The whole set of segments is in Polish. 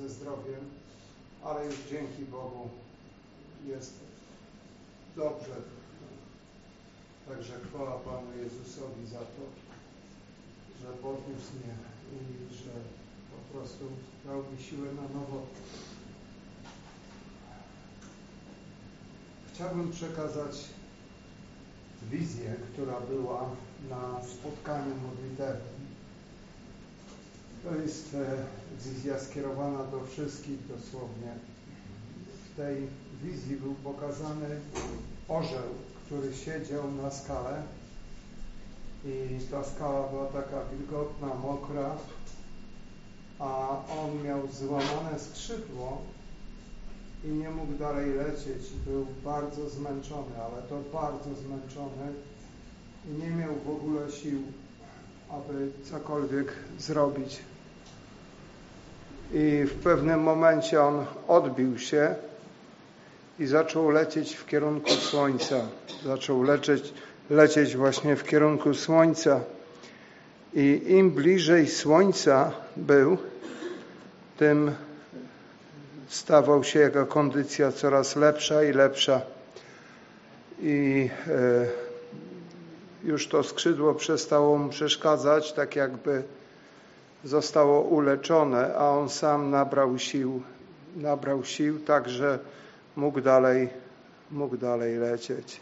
ze zdrowiem, ale już dzięki Bogu jest dobrze. Także chwała Panu Jezusowi za to, że podniósł mnie i że po prostu dał mi siłę na nowo. Chciałbym przekazać wizję, która była na spotkaniu modlitewnym. To jest e, wizja skierowana do wszystkich dosłownie. W tej wizji był pokazany orzeł, który siedział na skale i ta skała była taka wilgotna, mokra, a on miał złamane skrzydło i nie mógł dalej lecieć. Był bardzo zmęczony, ale to bardzo zmęczony i nie miał w ogóle sił, aby cokolwiek zrobić. I w pewnym momencie on odbił się i zaczął lecieć w kierunku słońca. Zaczął lecieć, lecieć właśnie w kierunku słońca. I im bliżej słońca był, tym stawał się jego kondycja coraz lepsza i lepsza. I e, już to skrzydło przestało mu przeszkadzać, tak jakby zostało uleczone, a on sam nabrał sił, nabrał sił, tak że mógł dalej, mógł dalej lecieć.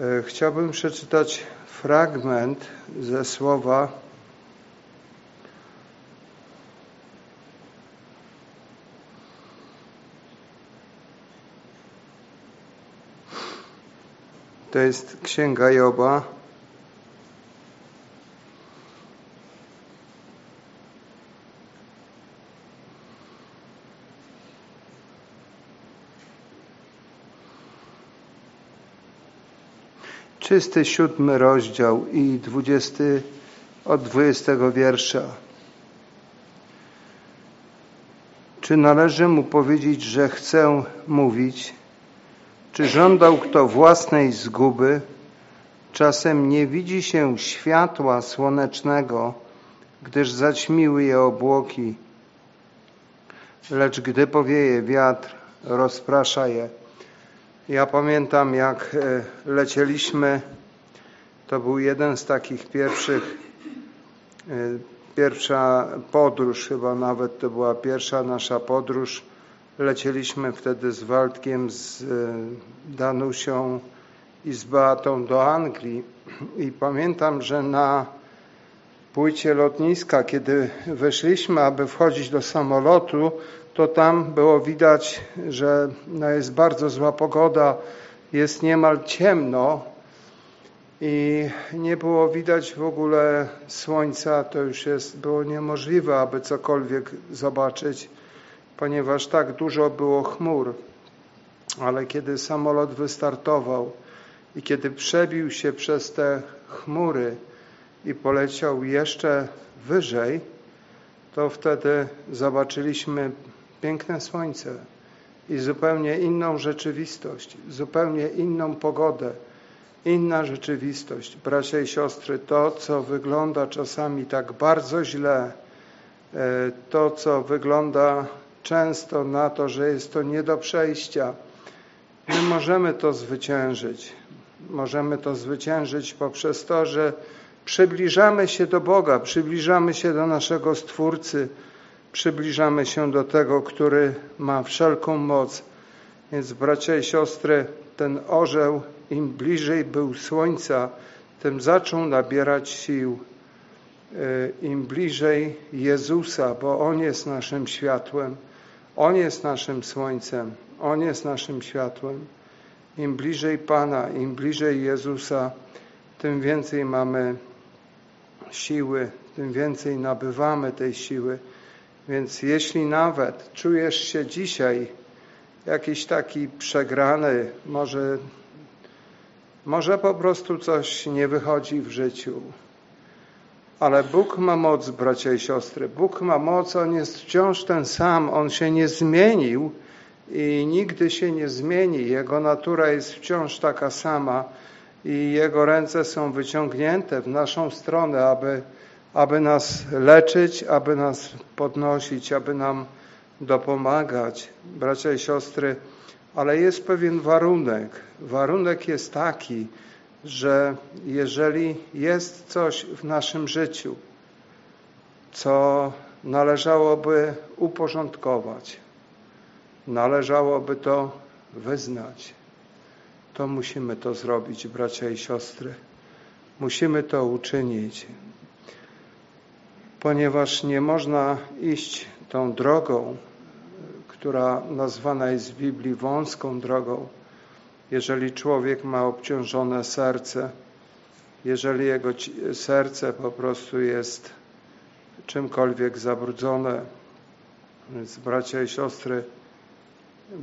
E, chciałbym przeczytać fragment ze słowa To jest Księga Joba. Czysty siódmy rozdział i dwudziesty od dwudziestego wiersza. Czy należy mu powiedzieć, że chcę mówić? Czy żądał kto własnej zguby? Czasem nie widzi się światła słonecznego, gdyż zaćmiły je obłoki. Lecz gdy powieje wiatr, rozprasza je. Ja pamiętam, jak e, lecieliśmy, to był jeden z takich pierwszych, e, pierwsza podróż, chyba nawet to była pierwsza nasza podróż Lecieliśmy wtedy z Waldkiem, z e, Danusią i z Beatą do Anglii. I pamiętam, że na płycie lotniska, kiedy weszliśmy, aby wchodzić do samolotu, to tam było widać, że no jest bardzo zła pogoda, jest niemal ciemno i nie było widać w ogóle słońca, to już jest, było niemożliwe, aby cokolwiek zobaczyć ponieważ tak dużo było chmur. Ale kiedy samolot wystartował i kiedy przebił się przez te chmury i poleciał jeszcze wyżej, to wtedy zobaczyliśmy piękne słońce i zupełnie inną rzeczywistość, zupełnie inną pogodę, inna rzeczywistość. Bracia i siostry, to, co wygląda czasami tak bardzo źle, e, to, co wygląda często na to, że jest to nie do przejścia. My możemy to zwyciężyć. Możemy to zwyciężyć poprzez to, że przybliżamy się do Boga, przybliżamy się do naszego Stwórcy, przybliżamy się do tego, który ma wszelką moc. Więc bracia i siostry, ten orzeł im bliżej był słońca, tym zaczął nabierać sił. E, Im bliżej Jezusa, bo On jest naszym światłem. On jest naszym słońcem, On jest naszym światłem. Im bliżej Pana, im bliżej Jezusa, tym więcej mamy siły, tym więcej nabywamy tej siły. Więc jeśli nawet czujesz się dzisiaj jakiś taki przegrany, może, może po prostu coś nie wychodzi w życiu, ale Bóg ma moc, bracia i siostry. Bóg ma moc, On jest wciąż ten sam, On się nie zmienił i nigdy się nie zmieni. Jego natura jest wciąż taka sama i Jego ręce są wyciągnięte w naszą stronę, aby aby nas leczyć, aby nas podnosić, aby nam dopomagać, bracia i siostry, ale jest pewien warunek. Warunek jest taki, że jeżeli jest coś w naszym życiu, co należałoby uporządkować, należałoby to wyznać, to musimy to zrobić, bracia i siostry. Musimy to uczynić, ponieważ nie można iść tą drogą, która nazwana jest w Biblii wąską drogą, jeżeli człowiek ma obciążone serce, jeżeli jego serce po prostu jest czymkolwiek zabrudzone. Więc bracia i siostry,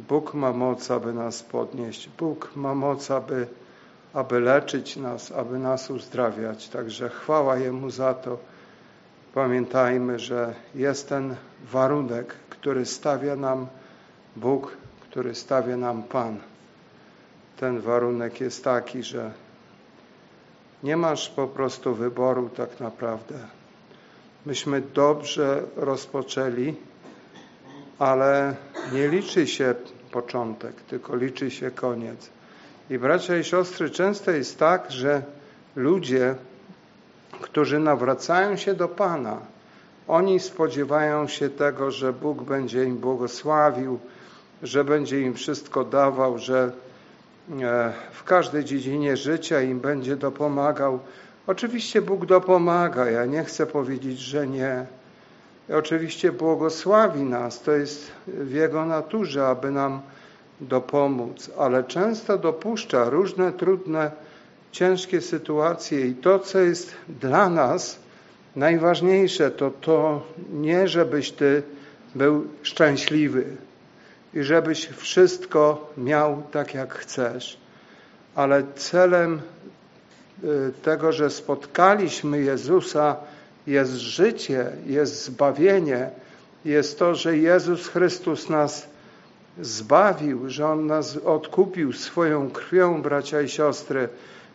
Bóg ma moc, aby nas podnieść. Bóg ma moc, aby, aby leczyć nas, aby nas uzdrawiać. Także chwała Jemu za to. Pamiętajmy, że jest ten warunek, który stawia nam Bóg, który stawia nam Pan. Ten warunek jest taki, że nie masz po prostu wyboru tak naprawdę. Myśmy dobrze rozpoczęli, ale nie liczy się początek, tylko liczy się koniec. I bracia i siostry, często jest tak, że ludzie, którzy nawracają się do Pana, oni spodziewają się tego, że Bóg będzie im błogosławił, że będzie im wszystko dawał, że w każdej dziedzinie życia im będzie dopomagał. Oczywiście Bóg dopomaga, ja nie chcę powiedzieć, że nie. Oczywiście błogosławi nas, to jest w Jego naturze, aby nam dopomóc, ale często dopuszcza różne trudne, ciężkie sytuacje i to, co jest dla nas najważniejsze, to to nie, żebyś Ty był szczęśliwy i żebyś wszystko miał tak, jak chcesz, ale celem y, tego, że spotkaliśmy Jezusa, jest życie, jest zbawienie, jest to, że Jezus Chrystus nas zbawił, że On nas odkupił swoją krwią, bracia i siostry.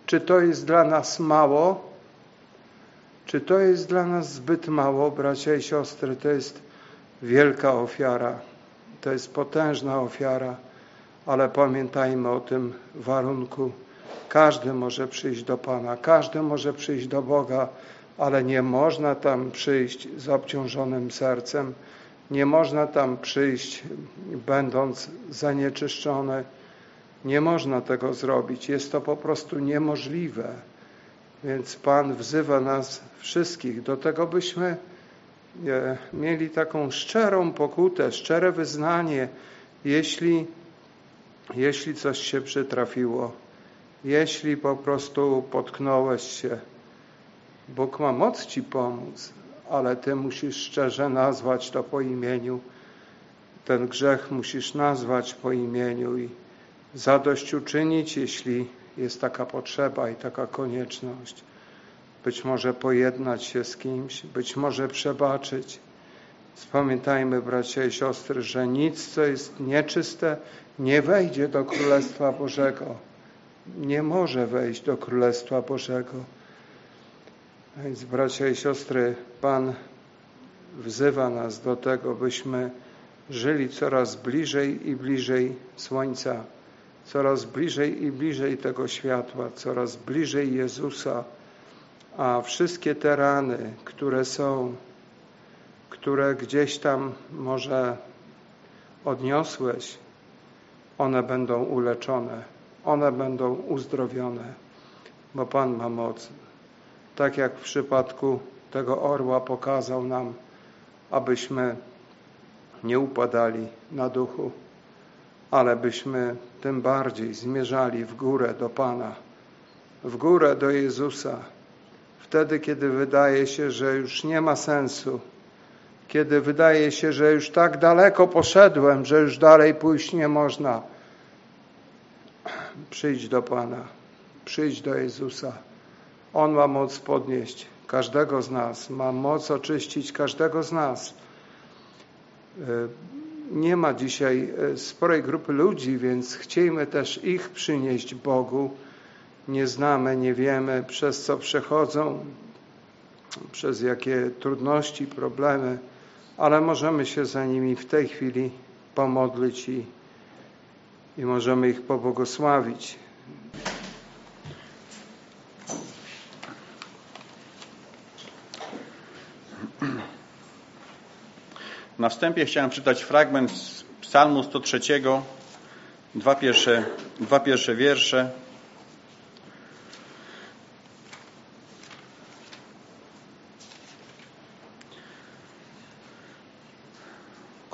Czy to jest dla nas mało? Czy to jest dla nas zbyt mało, bracia i siostry? To jest wielka ofiara. To jest potężna ofiara, ale pamiętajmy o tym warunku. Każdy może przyjść do Pana, każdy może przyjść do Boga, ale nie można tam przyjść z obciążonym sercem, nie można tam przyjść będąc zanieczyszczony. Nie można tego zrobić. Jest to po prostu niemożliwe. Więc Pan wzywa nas wszystkich do tego, byśmy mieli taką szczerą pokutę, szczere wyznanie, jeśli, jeśli coś się przytrafiło, jeśli po prostu potknąłeś się. Bóg ma moc Ci pomóc, ale Ty musisz szczerze nazwać to po imieniu. Ten grzech musisz nazwać po imieniu i zadośćuczynić, jeśli jest taka potrzeba i taka konieczność. Być może pojednać się z kimś, być może przebaczyć. Pamiętajmy, bracia i siostry, że nic, co jest nieczyste, nie wejdzie do Królestwa Bożego. Nie może wejść do Królestwa Bożego. Więc bracia i siostry, Pan wzywa nas do tego, byśmy żyli coraz bliżej i bliżej słońca, coraz bliżej i bliżej tego światła, coraz bliżej Jezusa, a wszystkie te rany, które są, które gdzieś tam może odniosłeś, one będą uleczone, one będą uzdrowione, bo Pan ma moc. Tak jak w przypadku tego orła pokazał nam, abyśmy nie upadali na duchu, ale byśmy tym bardziej zmierzali w górę do Pana, w górę do Jezusa, wtedy, kiedy wydaje się, że już nie ma sensu, kiedy wydaje się, że już tak daleko poszedłem, że już dalej pójść nie można. Przyjdź do Pana, przyjdź do Jezusa. On ma moc podnieść każdego z nas, ma moc oczyścić każdego z nas. E, nie ma dzisiaj e, sporej grupy ludzi, więc chciejmy też ich przynieść Bogu. Nie znamy, nie wiemy, przez co przechodzą, przez jakie trudności, problemy, ale możemy się za nimi w tej chwili pomodlić i, i możemy ich pobłogosławić. Na wstępie chciałem czytać fragment z Psalmu 103, dwa pierwsze, dwa pierwsze wiersze.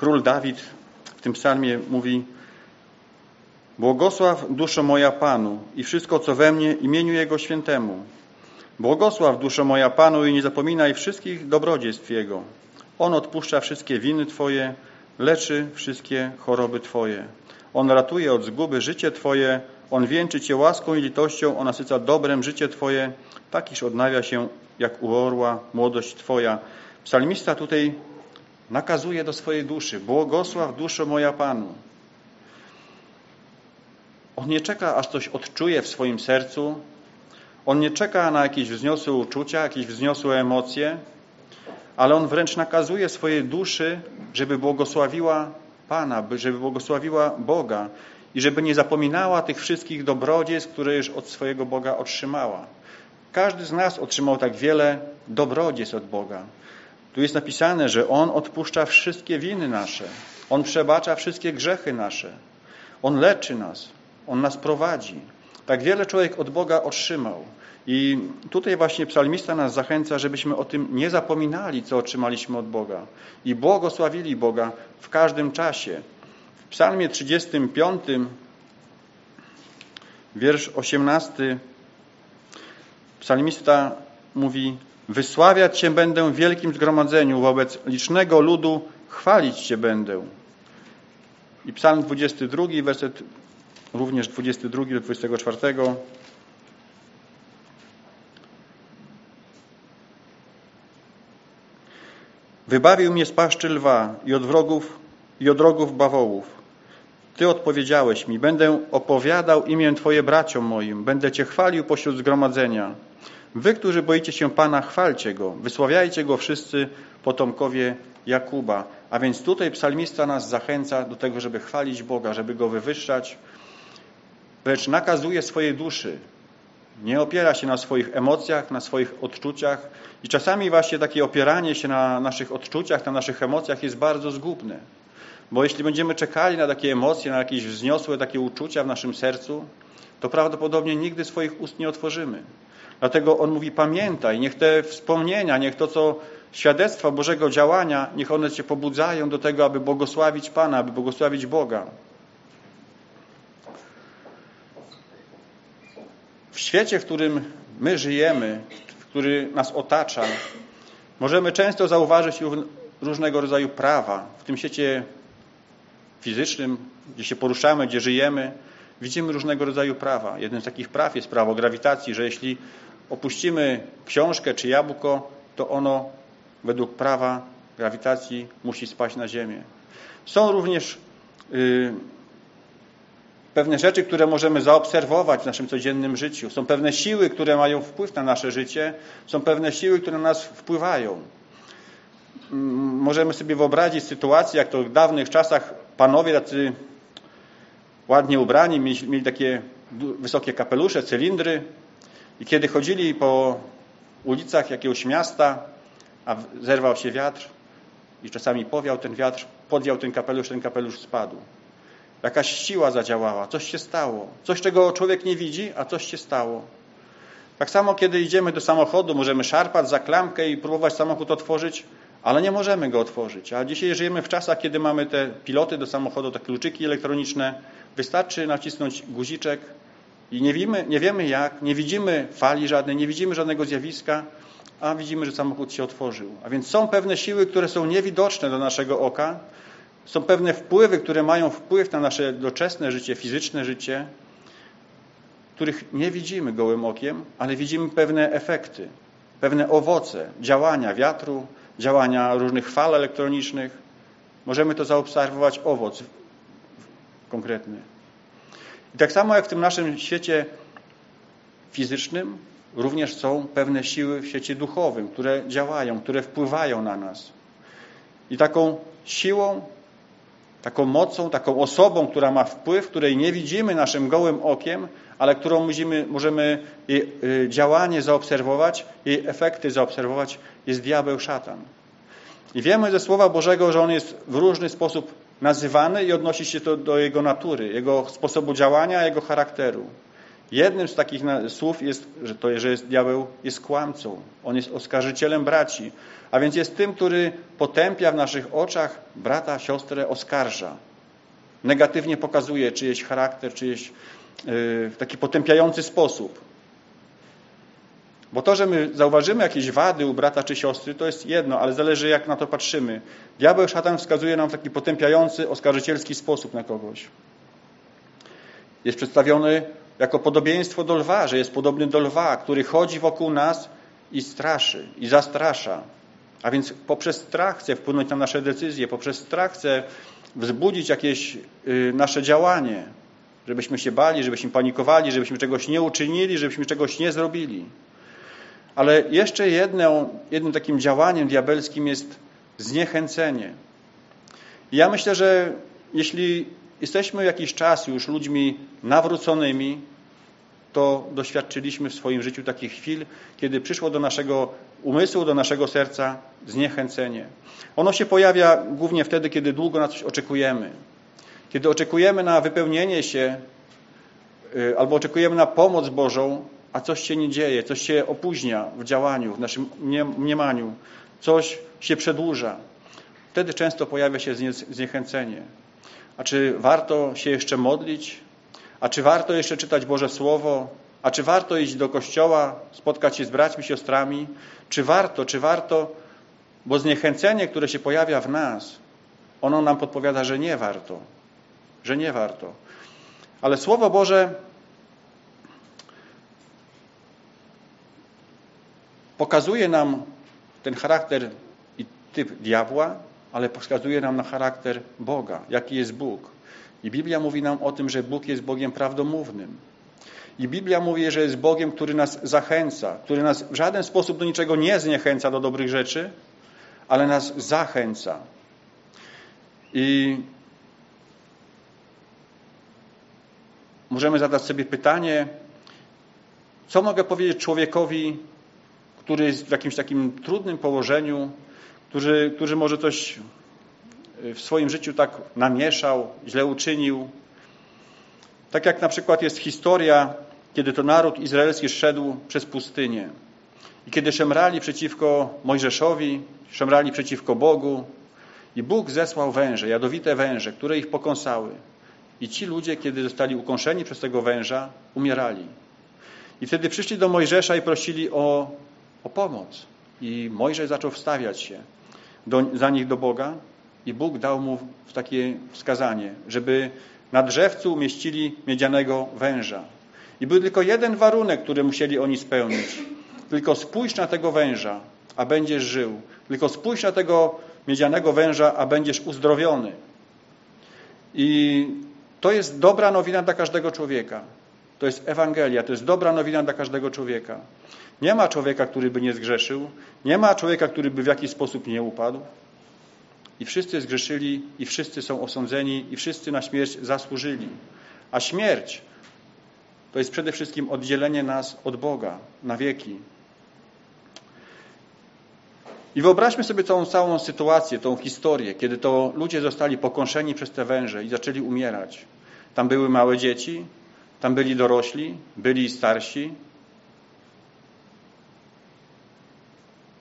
Król Dawid w tym psalmie mówi Błogosław duszo moja Panu i wszystko, co we mnie, imieniu Jego świętemu. Błogosław duszo moja Panu i nie zapominaj wszystkich dobrodziejstw Jego. On odpuszcza wszystkie winy Twoje, leczy wszystkie choroby Twoje. On ratuje od zguby życie Twoje, On wieńczy Cię łaską i litością, On nasyca dobrem życie Twoje, tak iż odnawia się jak u orła młodość Twoja. Psalmista tutaj nakazuje do swojej duszy, błogosław duszo moja Panu. On nie czeka, aż coś odczuje w swoim sercu, on nie czeka na jakieś wzniosłe uczucia, jakieś wzniosłe emocje, ale on wręcz nakazuje swojej duszy, żeby błogosławiła Pana, żeby błogosławiła Boga i żeby nie zapominała tych wszystkich dobrodziejstw, które już od swojego Boga otrzymała. Każdy z nas otrzymał tak wiele dobrodziejstw od Boga. Tu jest napisane, że On odpuszcza wszystkie winy nasze. On przebacza wszystkie grzechy nasze. On leczy nas. On nas prowadzi. Tak wiele człowiek od Boga otrzymał. I tutaj właśnie psalmista nas zachęca, żebyśmy o tym nie zapominali, co otrzymaliśmy od Boga i błogosławili Boga w każdym czasie. W psalmie 35, wiersz 18, psalmista mówi Wysławiać Cię będę w wielkim zgromadzeniu wobec licznego ludu, chwalić Cię będę. I psalm 22, werset również 22 do 24. Wybawił mnie z paszczy lwa i od wrogów i od rogów bawołów. Ty odpowiedziałeś mi, będę opowiadał imię Twoje braciom moim, będę Cię chwalił pośród zgromadzenia. Wy, którzy boicie się Pana, chwalcie Go, wysławiajcie Go wszyscy potomkowie Jakuba. A więc tutaj psalmista nas zachęca do tego, żeby chwalić Boga, żeby Go wywyższać, lecz nakazuje swojej duszy. Nie opiera się na swoich emocjach, na swoich odczuciach i czasami właśnie takie opieranie się na naszych odczuciach, na naszych emocjach jest bardzo zgubne. Bo jeśli będziemy czekali na takie emocje, na jakieś wzniosłe takie uczucia w naszym sercu, to prawdopodobnie nigdy swoich ust nie otworzymy. Dlatego on mówi, pamiętaj, niech te wspomnienia, niech to, co świadectwa Bożego działania, niech one Cię pobudzają do tego, aby błogosławić Pana, aby błogosławić Boga. W świecie, w którym my żyjemy, który nas otacza, możemy często zauważyć różnego rodzaju prawa. W tym świecie fizycznym, gdzie się poruszamy, gdzie żyjemy, widzimy różnego rodzaju prawa. Jednym z takich praw jest prawo grawitacji, że jeśli opuścimy książkę czy jabłko, to ono według prawa grawitacji musi spaść na ziemię. Są również yy, pewne rzeczy, które możemy zaobserwować w naszym codziennym życiu. Są pewne siły, które mają wpływ na nasze życie. Są pewne siły, które na nas wpływają. Mm, możemy sobie wyobrazić sytuację, jak to w dawnych czasach panowie tacy ładnie ubrani, mieli, mieli takie wysokie kapelusze, cylindry i kiedy chodzili po ulicach jakiegoś miasta, a zerwał się wiatr i czasami powiał ten wiatr, podjął ten kapelusz, ten kapelusz spadł. Jakaś siła zadziałała, coś się stało. Coś, czego człowiek nie widzi, a coś się stało. Tak samo, kiedy idziemy do samochodu, możemy szarpać za klamkę i próbować samochód otworzyć, ale nie możemy go otworzyć. A dzisiaj żyjemy w czasach, kiedy mamy te piloty do samochodu, te kluczyki elektroniczne. Wystarczy nacisnąć guziczek i nie wiemy, nie wiemy jak, nie widzimy fali żadnej, nie widzimy żadnego zjawiska, a widzimy, że samochód się otworzył. A więc są pewne siły, które są niewidoczne do naszego oka, są pewne wpływy, które mają wpływ na nasze doczesne życie, fizyczne życie, których nie widzimy gołym okiem, ale widzimy pewne efekty, pewne owoce działania wiatru, działania różnych fal elektronicznych. Możemy to zaobserwować owoc konkretny. I tak samo jak w tym naszym świecie fizycznym, również są pewne siły w świecie duchowym, które działają, które wpływają na nas. I taką siłą, taką mocą, taką osobą, która ma wpływ, której nie widzimy naszym gołym okiem, ale którą musimy, możemy jej y, działanie zaobserwować, jej efekty zaobserwować, jest diabeł szatan. I wiemy ze Słowa Bożego, że on jest w różny sposób nazywany i odnosi się to do jego natury, jego sposobu działania, jego charakteru. Jednym z takich słów jest, że to, że jest diabeł jest kłamcą. On jest oskarżycielem braci. A więc jest tym, który potępia w naszych oczach brata, siostrę, oskarża. Negatywnie pokazuje czyjeś charakter, czyjeś yy, w taki potępiający sposób. Bo to, że my zauważymy jakieś wady u brata czy siostry, to jest jedno, ale zależy jak na to patrzymy. Diabeł szatan wskazuje nam w taki potępiający, oskarżycielski sposób na kogoś. Jest przedstawiony jako podobieństwo do lwa, że jest podobny do lwa, który chodzi wokół nas i straszy, i zastrasza. A więc poprzez strach chce wpłynąć na nasze decyzje, poprzez strach chce wzbudzić jakieś y, nasze działanie, żebyśmy się bali, żebyśmy panikowali, żebyśmy czegoś nie uczynili, żebyśmy czegoś nie zrobili. Ale jeszcze jedną, jednym takim działaniem diabelskim jest zniechęcenie. I ja myślę, że jeśli jesteśmy jakiś czas już ludźmi nawróconymi, to doświadczyliśmy w swoim życiu takich chwil, kiedy przyszło do naszego umysłu, do naszego serca zniechęcenie. Ono się pojawia głównie wtedy, kiedy długo na coś oczekujemy. Kiedy oczekujemy na wypełnienie się y, albo oczekujemy na pomoc Bożą, a coś się nie dzieje, coś się opóźnia w działaniu, w naszym mniemaniu, coś się przedłuża. Wtedy często pojawia się zniechęcenie. A czy warto się jeszcze modlić? A czy warto jeszcze czytać Boże Słowo? A czy warto iść do kościoła, spotkać się z braćmi, siostrami? Czy warto, czy warto? Bo zniechęcenie, które się pojawia w nas, ono nam podpowiada, że nie warto. Że nie warto. Ale Słowo Boże pokazuje nam ten charakter i typ diabła, ale pokazuje nam na charakter Boga, jaki jest Bóg. I Biblia mówi nam o tym, że Bóg jest Bogiem prawdomównym. I Biblia mówi, że jest Bogiem, który nas zachęca, który nas w żaden sposób do niczego nie zniechęca do dobrych rzeczy, ale nas zachęca. I możemy zadać sobie pytanie, co mogę powiedzieć człowiekowi, który jest w jakimś takim trudnym położeniu, który, który może coś w swoim życiu tak namieszał, źle uczynił. Tak jak na przykład jest historia, kiedy to naród izraelski szedł przez pustynię i kiedy szemrali przeciwko Mojżeszowi, szemrali przeciwko Bogu i Bóg zesłał węże, jadowite węże, które ich pokąsały. I ci ludzie, kiedy zostali ukąszeni przez tego węża, umierali. I wtedy przyszli do Mojżesza i prosili o, o pomoc. I Mojżesz zaczął wstawiać się do, za nich do Boga i Bóg dał mu takie wskazanie, żeby na drzewcu umieścili miedzianego węża. I był tylko jeden warunek, który musieli oni spełnić. Tylko spójrz na tego węża, a będziesz żył. Tylko spójrz na tego miedzianego węża, a będziesz uzdrowiony. I to jest dobra nowina dla każdego człowieka. To jest Ewangelia, to jest dobra nowina dla każdego człowieka. Nie ma człowieka, który by nie zgrzeszył, nie ma człowieka, który by w jakiś sposób nie upadł. I wszyscy zgrzeszyli, i wszyscy są osądzeni, i wszyscy na śmierć zasłużyli. A śmierć to jest przede wszystkim oddzielenie nas od Boga na wieki. I wyobraźmy sobie tą całą sytuację, tą historię, kiedy to ludzie zostali pokąszeni przez te węże i zaczęli umierać. Tam były małe dzieci, tam byli dorośli, byli starsi.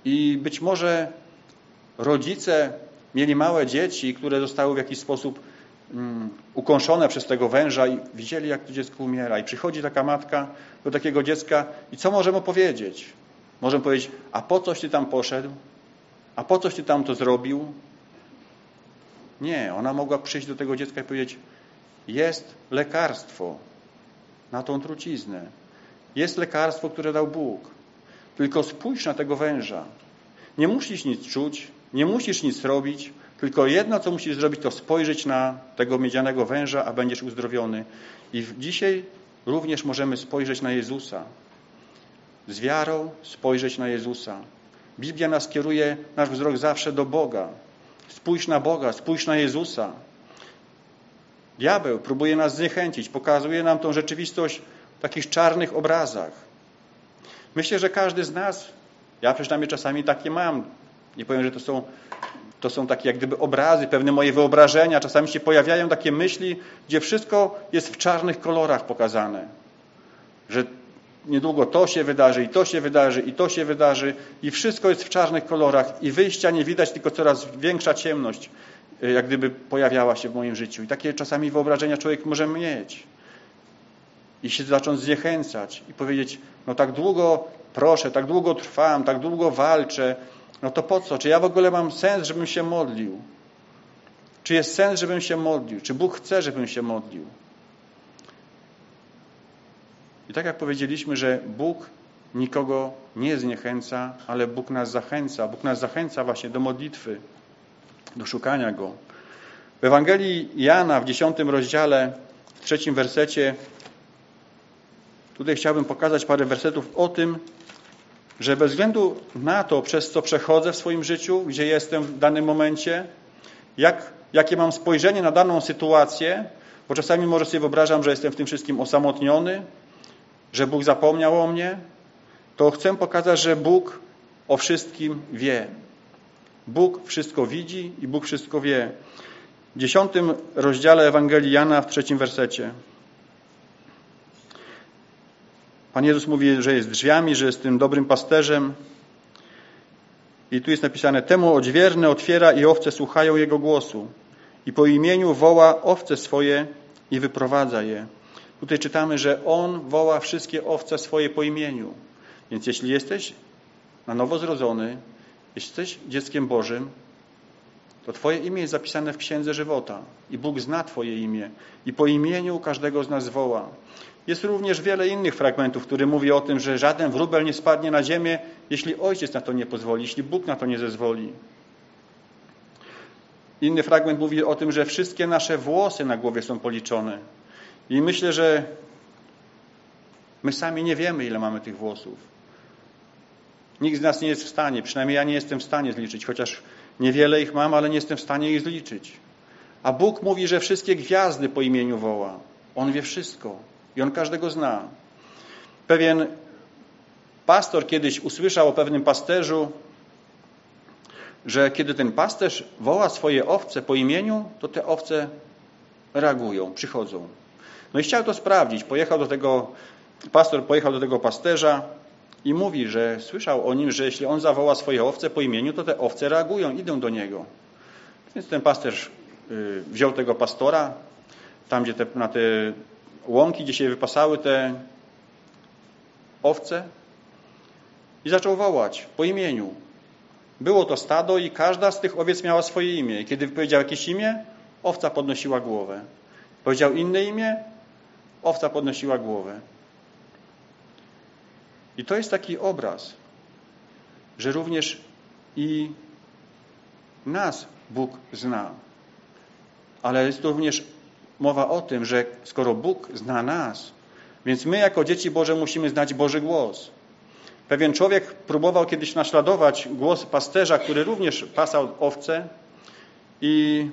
I być może rodzice mieli małe dzieci, które zostały w jakiś sposób um, ukąszone przez tego węża i widzieli, jak to dziecko umiera. I przychodzi taka matka do takiego dziecka i co możemy powiedzieć? Możemy powiedzieć, a po coś ty tam poszedł? A po coś ty tam to zrobił? Nie, ona mogła przyjść do tego dziecka i powiedzieć, jest lekarstwo na tą truciznę. Jest lekarstwo, które dał Bóg. Tylko spójrz na tego węża. Nie musisz nic czuć, nie musisz nic robić, tylko jedno, co musisz zrobić, to spojrzeć na tego miedzianego węża, a będziesz uzdrowiony. I dzisiaj również możemy spojrzeć na Jezusa. z wiarą spojrzeć na Jezusa. Biblia nas kieruje nasz wzrok zawsze do Boga. Spójrz na Boga, spójrz na Jezusa. Diabeł próbuje nas zniechęcić, pokazuje nam tą rzeczywistość w takich czarnych obrazach. Myślę, że każdy z nas, ja przynajmniej czasami takie mam, nie powiem, że to są, to są takie jak gdyby obrazy, pewne moje wyobrażenia, czasami się pojawiają takie myśli, gdzie wszystko jest w czarnych kolorach pokazane. Że niedługo to się wydarzy, i to się wydarzy, i to się wydarzy, i wszystko jest w czarnych kolorach, i wyjścia nie widać, tylko coraz większa ciemność, y, jak gdyby pojawiała się w moim życiu. I takie czasami wyobrażenia człowiek może mieć. I się zacząć zniechęcać i powiedzieć, no tak długo proszę, tak długo trwam, tak długo walczę, no to po co? Czy ja w ogóle mam sens, żebym się modlił? Czy jest sens, żebym się modlił? Czy Bóg chce, żebym się modlił? I tak jak powiedzieliśmy, że Bóg nikogo nie zniechęca, ale Bóg nas zachęca. Bóg nas zachęca właśnie do modlitwy, do szukania Go. W Ewangelii Jana w dziesiątym rozdziale, w trzecim wersecie, tutaj chciałbym pokazać parę wersetów o tym, że bez względu na to, przez co przechodzę w swoim życiu, gdzie jestem w danym momencie, jak, jakie mam spojrzenie na daną sytuację, bo czasami może sobie wyobrażam, że jestem w tym wszystkim osamotniony, że Bóg zapomniał o mnie, to chcę pokazać, że Bóg o wszystkim wie. Bóg wszystko widzi i Bóg wszystko wie. W dziesiątym rozdziale Ewangelii Jana w trzecim wersecie. Pan Jezus mówi, że jest drzwiami, że jest tym dobrym pasterzem. I tu jest napisane, temu odźwierny otwiera i owce słuchają Jego głosu. I po imieniu woła owce swoje i wyprowadza je. Tutaj czytamy, że On woła wszystkie owce swoje po imieniu. Więc jeśli jesteś na nowo zrodzony, jeśli jesteś dzieckiem Bożym, to Twoje imię jest zapisane w Księdze Żywota i Bóg zna Twoje imię i po imieniu każdego z nas woła. Jest również wiele innych fragmentów, które mówi o tym, że żaden wróbel nie spadnie na ziemię, jeśli Ojciec na to nie pozwoli, jeśli Bóg na to nie zezwoli. Inny fragment mówi o tym, że wszystkie nasze włosy na głowie są policzone. I myślę, że my sami nie wiemy, ile mamy tych włosów. Nikt z nas nie jest w stanie, przynajmniej ja nie jestem w stanie zliczyć, chociaż niewiele ich mam, ale nie jestem w stanie ich zliczyć. A Bóg mówi, że wszystkie gwiazdy po imieniu woła. On wie wszystko i On każdego zna. Pewien pastor kiedyś usłyszał o pewnym pasterzu, że kiedy ten pasterz woła swoje owce po imieniu, to te owce reagują, przychodzą. No i chciał to sprawdzić. Pojechał do tego, pastor pojechał do tego pasterza i mówi, że słyszał o nim, że jeśli on zawoła swoje owce po imieniu, to te owce reagują, idą do niego. Więc ten pasterz y, wziął tego pastora, tam gdzie te, na te łąki, gdzie się wypasały te owce i zaczął wołać po imieniu. Było to stado i każda z tych owiec miała swoje imię. I kiedy powiedział jakieś imię, owca podnosiła głowę. Powiedział inne imię, owca podnosiła głowę. I to jest taki obraz, że również i nas Bóg zna. Ale jest również mowa o tym, że skoro Bóg zna nas, więc my jako dzieci Boże musimy znać Boży głos. Pewien człowiek próbował kiedyś naśladować głos pasterza, który również pasał owce i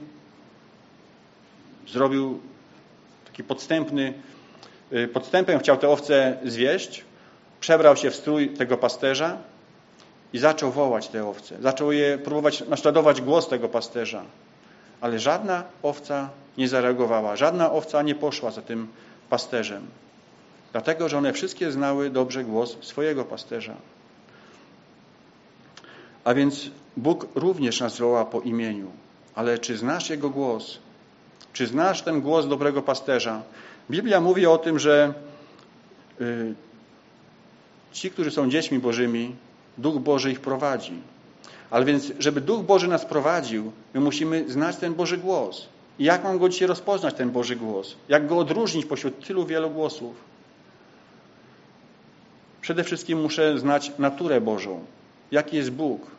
zrobił taki podstępny Y, podstępem chciał te owce zwieść, przebrał się w strój tego pasterza i zaczął wołać te owce. Zaczął je próbować naśladować głos tego pasterza. Ale żadna owca nie zareagowała, żadna owca nie poszła za tym pasterzem. Dlatego, że one wszystkie znały dobrze głos swojego pasterza. A więc Bóg również nas woła po imieniu. Ale czy znasz Jego głos? Czy znasz ten głos dobrego pasterza? Biblia mówi o tym, że y, ci, którzy są dziećmi Bożymi, Duch Boży ich prowadzi. Ale więc, żeby Duch Boży nas prowadził, my musimy znać ten Boży głos. I jak mam go dzisiaj rozpoznać, ten Boży głos? Jak go odróżnić pośród tylu wielu głosów? Przede wszystkim muszę znać naturę Bożą. Jaki jest Bóg?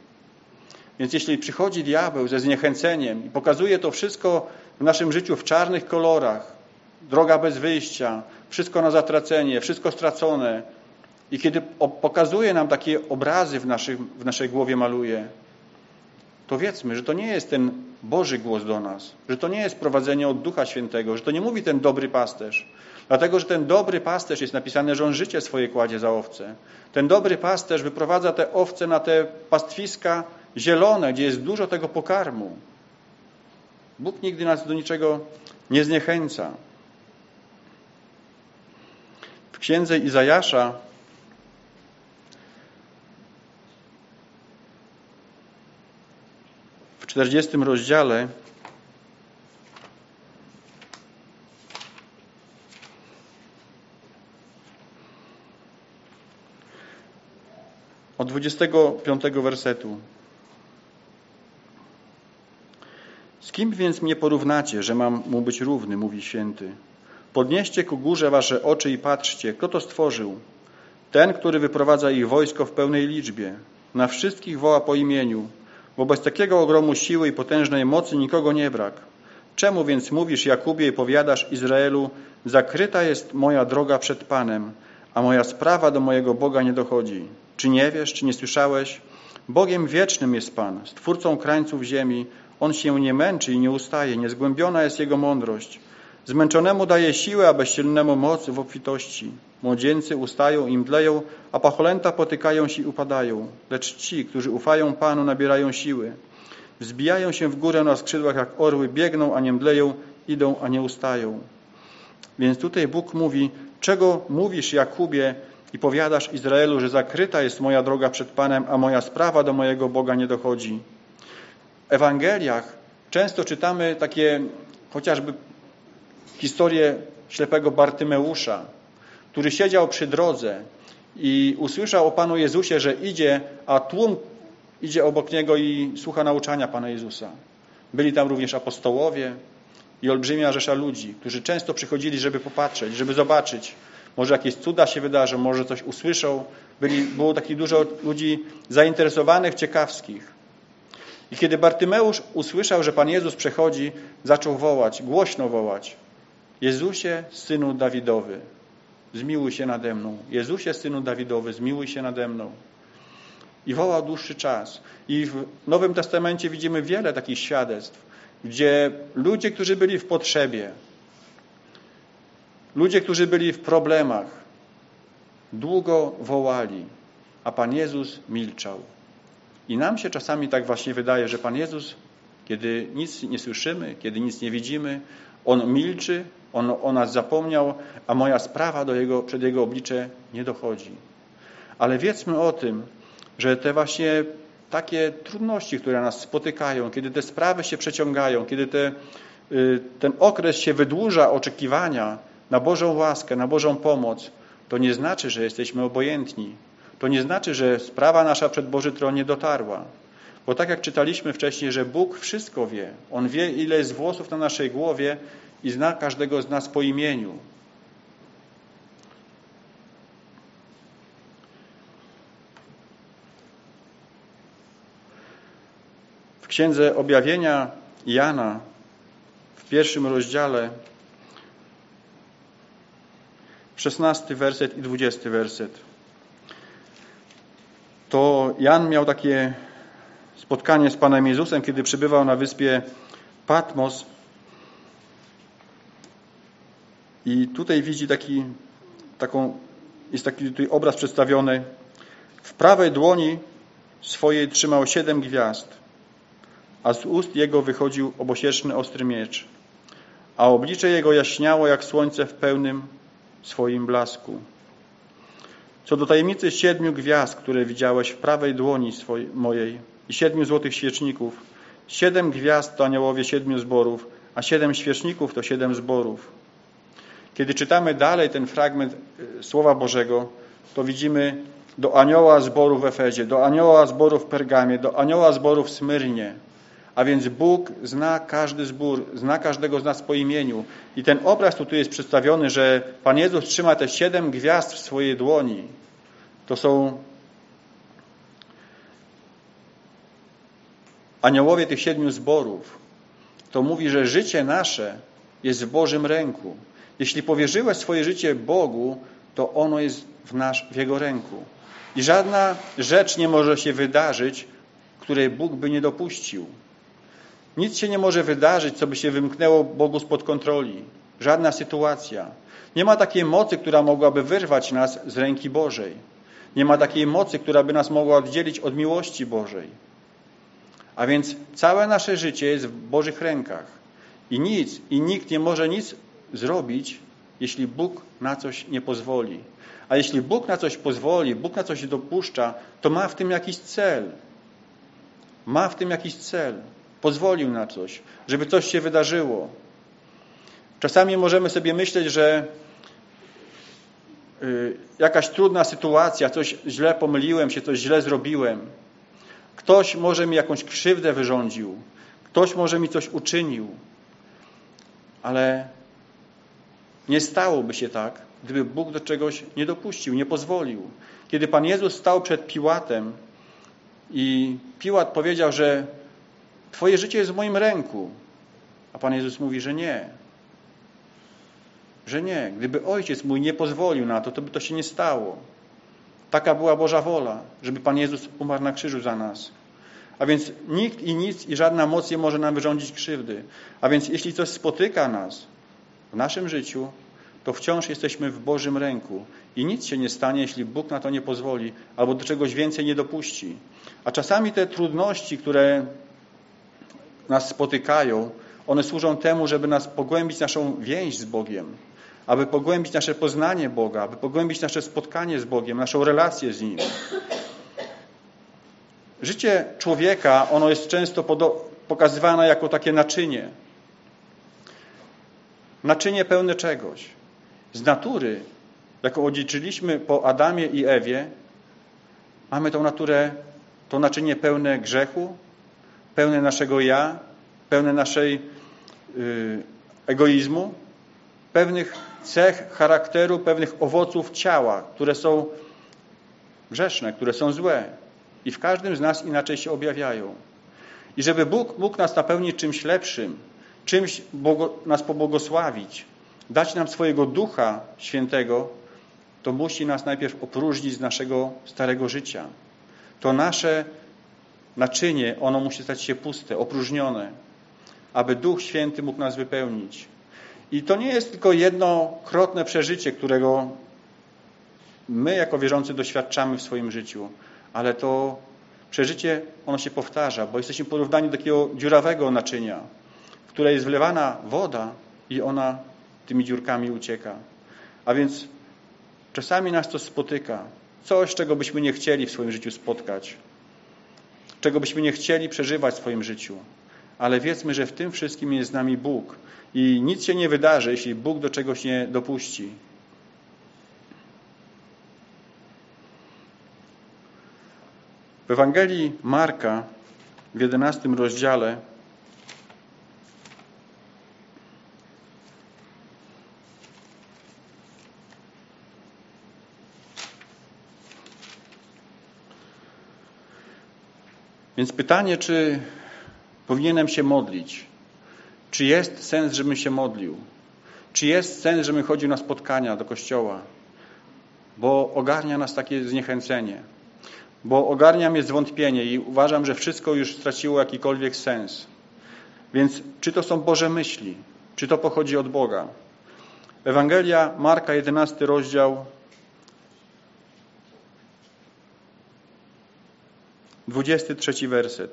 Więc jeśli przychodzi diabeł ze zniechęceniem i pokazuje to wszystko w naszym życiu w czarnych kolorach, droga bez wyjścia, wszystko na zatracenie, wszystko stracone, I kiedy pokazuje nam takie obrazy w, naszych, w naszej głowie maluje, to wiedzmy, że to nie jest ten Boży głos do nas, że to nie jest prowadzenie od Ducha Świętego, że to nie mówi ten dobry pasterz. Dlatego, że ten dobry pasterz jest napisane, że on życie swoje kładzie za owce. Ten dobry pasterz wyprowadza te owce na te pastwiska zielone, gdzie jest dużo tego pokarmu. Bóg nigdy nas do niczego nie zniechęca. W księdze Izajasza 40 rozdziale od 25 wersetu. Z kim więc mnie porównacie, że mam mu być równy, mówi święty. Podnieście ku górze wasze oczy i patrzcie, kto to stworzył. Ten, który wyprowadza ich wojsko w pełnej liczbie. Na wszystkich woła po imieniu. Wobec takiego ogromu siły i potężnej mocy nikogo nie brak. Czemu więc mówisz Jakubie i powiadasz Izraelu, zakryta jest moja droga przed Panem, a moja sprawa do mojego Boga nie dochodzi. Czy nie wiesz, czy nie słyszałeś? Bogiem wiecznym jest Pan, stwórcą krańców ziemi. On się nie męczy i nie ustaje, niezgłębiona jest Jego mądrość. Zmęczonemu daje siłę, a bezsilnemu moc w obfitości. Młodzieńcy ustają i mdleją, a pacholęta potykają się i upadają. Lecz ci, którzy ufają Panu, nabierają siły. Wzbijają się w górę na skrzydłach jak orły, biegną, a nie mdleją, idą, a nie ustają. Więc tutaj Bóg mówi, czego mówisz Jakubie i powiadasz Izraelu, że zakryta jest moja droga przed Panem, a moja sprawa do mojego Boga nie dochodzi. W Ewangeliach często czytamy takie chociażby historię ślepego Bartymeusza, który siedział przy drodze i usłyszał o Panu Jezusie, że idzie, a tłum idzie obok niego i słucha nauczania Pana Jezusa. Byli tam również apostołowie i olbrzymia rzesza ludzi, którzy często przychodzili, żeby popatrzeć, żeby zobaczyć, może jakieś cuda się wydarzą, może coś usłyszą. Byli, było takich dużo ludzi zainteresowanych, ciekawskich. I kiedy Bartymeusz usłyszał, że Pan Jezus przechodzi, zaczął wołać, głośno wołać. Jezusie, Synu Dawidowy, zmiłuj się nade mną. Jezusie, Synu Dawidowy, zmiłuj się nade mną. I wołał dłuższy czas. I w Nowym Testamencie widzimy wiele takich świadectw, gdzie ludzie, którzy byli w potrzebie, ludzie, którzy byli w problemach, długo wołali, a Pan Jezus milczał. I nam się czasami tak właśnie wydaje, że Pan Jezus, kiedy nic nie słyszymy, kiedy nic nie widzimy, On milczy, On o nas zapomniał, a moja sprawa do jego, przed Jego oblicze nie dochodzi. Ale wiedzmy o tym, że te właśnie takie trudności, które nas spotykają, kiedy te sprawy się przeciągają, kiedy te, y, ten okres się wydłuża oczekiwania na Bożą łaskę, na Bożą pomoc, to nie znaczy, że jesteśmy obojętni. To nie znaczy, że sprawa nasza przed Boży Tron nie dotarła. Bo tak jak czytaliśmy wcześniej, że Bóg wszystko wie. On wie, ile jest włosów na naszej głowie i zna każdego z nas po imieniu. W Księdze Objawienia Jana w pierwszym rozdziale 16 werset i 20 werset. To Jan miał takie spotkanie z Panem Jezusem, kiedy przybywał na wyspie Patmos. I tutaj widzi taki, taką, jest taki tutaj obraz przedstawiony. W prawej dłoni swojej trzymał siedem gwiazd, a z ust jego wychodził obosieczny ostry miecz, a oblicze jego jaśniało jak słońce w pełnym swoim blasku. Co do tajemnicy siedmiu gwiazd, które widziałeś w prawej dłoni swojej, mojej i siedmiu złotych świeczników, siedem gwiazd to aniołowie siedmiu zborów, a siedem świeczników to siedem zborów. Kiedy czytamy dalej ten fragment y, Słowa Bożego, to widzimy do anioła zboru w Efezie, do anioła zboru w Pergamie, do anioła zboru w Smyrnie, a więc Bóg zna każdy zbór, zna każdego z nas po imieniu. I ten obraz tu jest przedstawiony, że Pan Jezus trzyma te siedem gwiazd w swojej dłoni. To są aniołowie tych siedmiu zborów. To mówi, że życie nasze jest w Bożym ręku. Jeśli powierzyłeś swoje życie Bogu, to ono jest w, nasz, w Jego ręku. I żadna rzecz nie może się wydarzyć, której Bóg by nie dopuścił. Nic się nie może wydarzyć, co by się wymknęło Bogu spod kontroli. Żadna sytuacja. Nie ma takiej mocy, która mogłaby wyrwać nas z ręki Bożej. Nie ma takiej mocy, która by nas mogła oddzielić od miłości Bożej. A więc całe nasze życie jest w Bożych rękach. I nic, i nikt nie może nic zrobić, jeśli Bóg na coś nie pozwoli. A jeśli Bóg na coś pozwoli, Bóg na coś dopuszcza, to ma w tym jakiś cel. Ma w tym jakiś cel. Pozwolił na coś, żeby coś się wydarzyło. Czasami możemy sobie myśleć, że y, jakaś trudna sytuacja, coś źle pomyliłem się, coś źle zrobiłem. Ktoś może mi jakąś krzywdę wyrządził. Ktoś może mi coś uczynił. Ale nie stałoby się tak, gdyby Bóg do czegoś nie dopuścił, nie pozwolił. Kiedy Pan Jezus stał przed Piłatem i Piłat powiedział, że Twoje życie jest w moim ręku, a Pan Jezus mówi, że nie. Że nie. Gdyby Ojciec mój nie pozwolił na to, to by to się nie stało. Taka była Boża wola, żeby Pan Jezus umarł na krzyżu za nas. A więc nikt i nic i żadna moc nie może nam wyrządzić krzywdy. A więc jeśli coś spotyka nas naszym życiu, to wciąż jesteśmy w Bożym ręku i nic się nie stanie, jeśli Bóg na to nie pozwoli albo do czegoś więcej nie dopuści. A czasami te trudności, które nas spotykają, one służą temu, żeby nas pogłębić naszą więź z Bogiem, aby pogłębić nasze poznanie Boga, aby pogłębić nasze spotkanie z Bogiem, naszą relację z Nim. Życie człowieka, ono jest często pokazywane jako takie naczynie. Naczynie pełne czegoś. Z natury, jaką odziedziczyliśmy po Adamie i Ewie, mamy tą naturę, to naczynie pełne grzechu, pełne naszego ja, pełne naszej y, egoizmu, pewnych cech charakteru, pewnych owoców ciała, które są grzeszne, które są złe i w każdym z nas inaczej się objawiają. I żeby Bóg mógł nas napełnić czymś lepszym, czymś nas pobłogosławić, dać nam swojego Ducha Świętego, to musi nas najpierw opróżnić z naszego starego życia. To nasze naczynie, ono musi stać się puste, opróżnione, aby Duch Święty mógł nas wypełnić. I to nie jest tylko jednokrotne przeżycie, którego my jako wierzący doświadczamy w swoim życiu, ale to przeżycie, ono się powtarza, bo jesteśmy porównani do takiego dziurawego naczynia, której jest wlewana woda i ona tymi dziurkami ucieka. A więc czasami nas to spotyka. Coś, czego byśmy nie chcieli w swoim życiu spotkać. Czego byśmy nie chcieli przeżywać w swoim życiu. Ale wiedzmy, że w tym wszystkim jest z nami Bóg. I nic się nie wydarzy, jeśli Bóg do czegoś nie dopuści. W Ewangelii Marka w 11 rozdziale Więc pytanie, czy powinienem się modlić? Czy jest sens, żebym się modlił? Czy jest sens, żebym chodził na spotkania do kościoła? Bo ogarnia nas takie zniechęcenie. Bo ogarnia mnie zwątpienie i uważam, że wszystko już straciło jakikolwiek sens. Więc czy to są Boże myśli? Czy to pochodzi od Boga? Ewangelia Marka, 11 rozdział, 23 werset.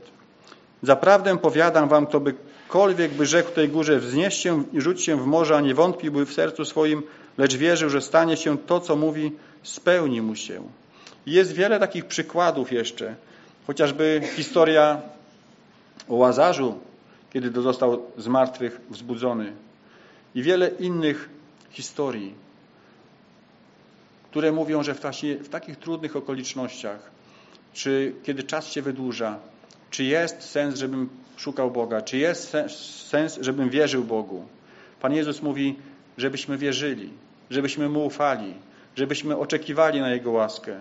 Zaprawdę powiadam wam, kto bykolwiek by rzekł tej górze, wznieś się i rzuć się w morze, a nie wątpiłby w sercu swoim, lecz wierzył, że stanie się to, co mówi, spełni mu się. Jest wiele takich przykładów jeszcze. Chociażby historia o Łazarzu, kiedy to został z martwych wzbudzony. I wiele innych historii, które mówią, że w, w takich trudnych okolicznościach czy kiedy czas się wydłuża, czy jest sens, żebym szukał Boga, czy jest sens, żebym wierzył Bogu. Pan Jezus mówi, żebyśmy wierzyli, żebyśmy Mu ufali, żebyśmy oczekiwali na Jego łaskę.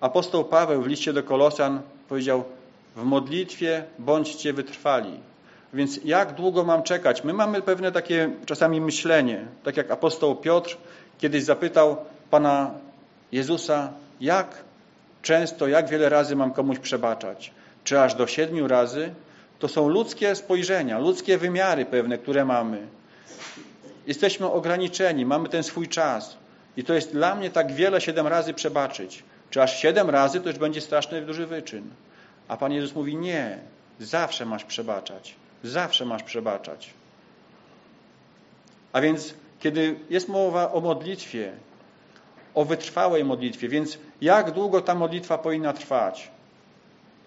Apostoł Paweł w liście do Kolosan powiedział, w modlitwie bądźcie wytrwali. Więc jak długo mam czekać? My mamy pewne takie czasami myślenie, tak jak apostoł Piotr kiedyś zapytał Pana Jezusa, jak często, jak wiele razy mam komuś przebaczać? Czy aż do siedmiu razy? To są ludzkie spojrzenia, ludzkie wymiary pewne, które mamy. Jesteśmy ograniczeni, mamy ten swój czas. I to jest dla mnie tak wiele siedem razy przebaczyć. Czy aż siedem razy to już będzie straszny duży wyczyn. A Pan Jezus mówi nie, zawsze masz przebaczać. Zawsze masz przebaczać. A więc kiedy jest mowa o modlitwie, o wytrwałej modlitwie, więc jak długo ta modlitwa powinna trwać?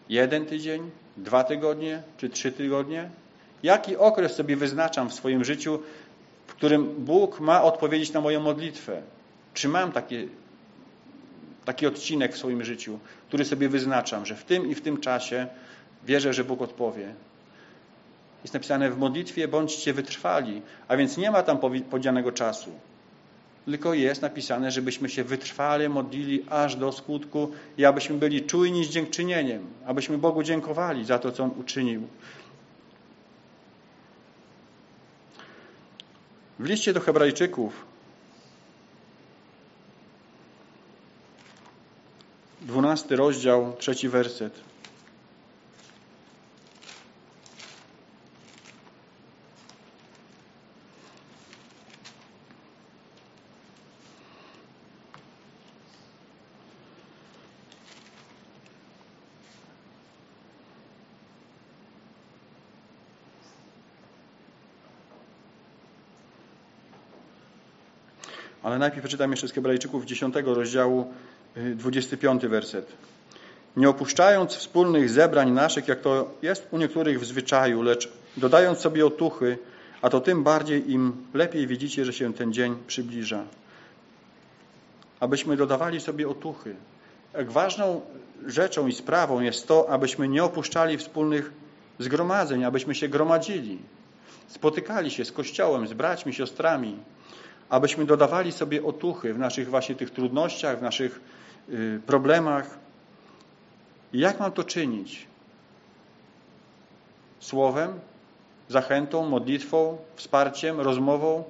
Jeden tydzień, dwa tygodnie czy trzy tygodnie? Jaki okres sobie wyznaczam w swoim życiu, w którym Bóg ma odpowiedzieć na moją modlitwę? Czy mam taki, taki odcinek w swoim życiu, który sobie wyznaczam, że w tym i w tym czasie wierzę, że Bóg odpowie? Jest napisane w modlitwie bądźcie wytrwali, a więc nie ma tam powiedzianego czasu. Tylko jest napisane, żebyśmy się wytrwale modlili aż do skutku i abyśmy byli czujni z dziękczynieniem, abyśmy Bogu dziękowali za to, co On uczynił. W liście do Hebrajczyków dwunasty rozdział, trzeci werset. Ale najpierw przeczytam jeszcze z Hebrajczyków 10 rozdziału 25 y, werset. Nie opuszczając wspólnych zebrań naszych, jak to jest u niektórych w zwyczaju, lecz dodając sobie otuchy, a to tym bardziej im lepiej widzicie, że się ten dzień przybliża. Abyśmy dodawali sobie otuchy. Jak ważną rzeczą i sprawą jest to, abyśmy nie opuszczali wspólnych zgromadzeń, abyśmy się gromadzili, spotykali się z Kościołem, z braćmi, siostrami, abyśmy dodawali sobie otuchy w naszych właśnie tych trudnościach, w naszych y, problemach. Jak mam to czynić? Słowem, zachętą, modlitwą, wsparciem, rozmową.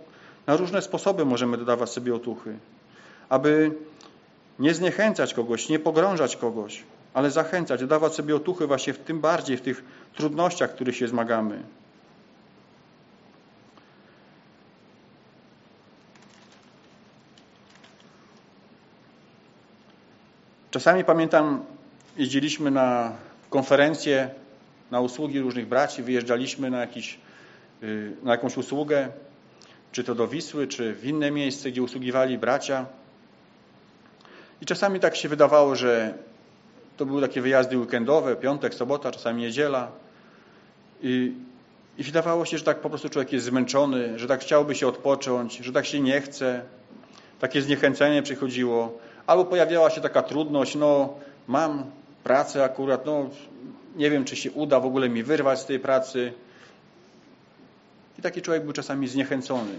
Na różne sposoby możemy dodawać sobie otuchy, aby nie zniechęcać kogoś, nie pogrążać kogoś, ale zachęcać, dodawać sobie otuchy właśnie w tym bardziej w tych trudnościach, w których się zmagamy. Czasami pamiętam, jeździliśmy na konferencje, na usługi różnych braci, wyjeżdżaliśmy na, jakiś, y, na jakąś usługę, czy to do Wisły, czy w inne miejsce, gdzie usługiwali bracia. I czasami tak się wydawało, że to były takie wyjazdy weekendowe, piątek, sobota, czasami niedziela. I, I wydawało się, że tak po prostu człowiek jest zmęczony, że tak chciałby się odpocząć, że tak się nie chce. Takie zniechęcenie przychodziło albo pojawiała się taka trudność, no mam pracę akurat, no nie wiem, czy się uda w ogóle mi wyrwać z tej pracy. I taki człowiek był czasami zniechęcony.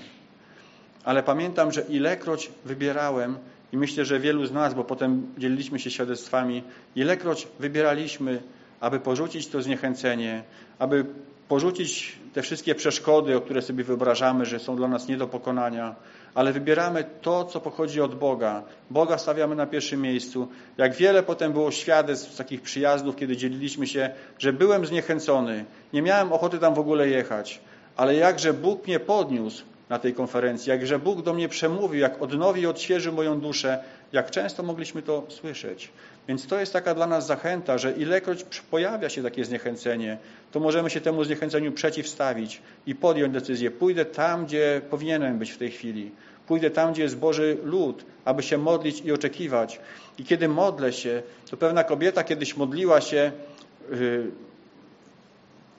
Ale pamiętam, że ilekroć wybierałem, i myślę, że wielu z nas, bo potem dzieliliśmy się świadectwami, ilekroć wybieraliśmy, aby porzucić to zniechęcenie, aby porzucić te wszystkie przeszkody, o które sobie wyobrażamy, że są dla nas nie do pokonania, ale wybieramy to, co pochodzi od Boga. Boga stawiamy na pierwszym miejscu. Jak wiele potem było świadectw takich przyjazdów, kiedy dzieliliśmy się, że byłem zniechęcony, nie miałem ochoty tam w ogóle jechać, ale jakże Bóg mnie podniósł na tej konferencji, jakże Bóg do mnie przemówił, jak odnowi i odświeżył moją duszę, jak często mogliśmy to słyszeć. Więc to jest taka dla nas zachęta, że ilekroć pojawia się takie zniechęcenie, to możemy się temu zniechęceniu przeciwstawić i podjąć decyzję. Pójdę tam, gdzie powinienem być w tej chwili. Pójdę tam, gdzie jest Boży lud, aby się modlić i oczekiwać. I kiedy modlę się, to pewna kobieta kiedyś modliła się yy,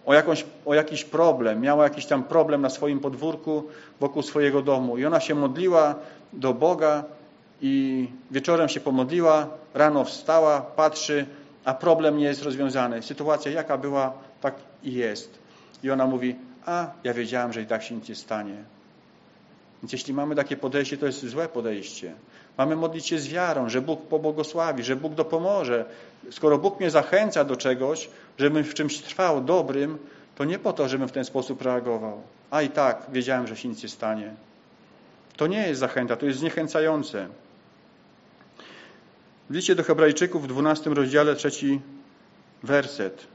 o, jakąś, o jakiś problem, miała jakiś tam problem na swoim podwórku wokół swojego domu i ona się modliła do Boga i wieczorem się pomodliła, rano wstała, patrzy, a problem nie jest rozwiązany. Sytuacja jaka była, tak i jest. I ona mówi, a ja wiedziałam, że i tak się nic nie stanie. Więc jeśli mamy takie podejście, to jest złe podejście. Mamy modlić się z wiarą, że Bóg pobłogosławi, że Bóg dopomoże. Skoro Bóg mnie zachęca do czegoś, żebym w czymś trwał dobrym, to nie po to, żebym w ten sposób reagował. A i tak wiedziałem, że się nic nie stanie. To nie jest zachęta, to jest zniechęcające. W liście do Hebrajczyków w 12 rozdziale trzeci werset.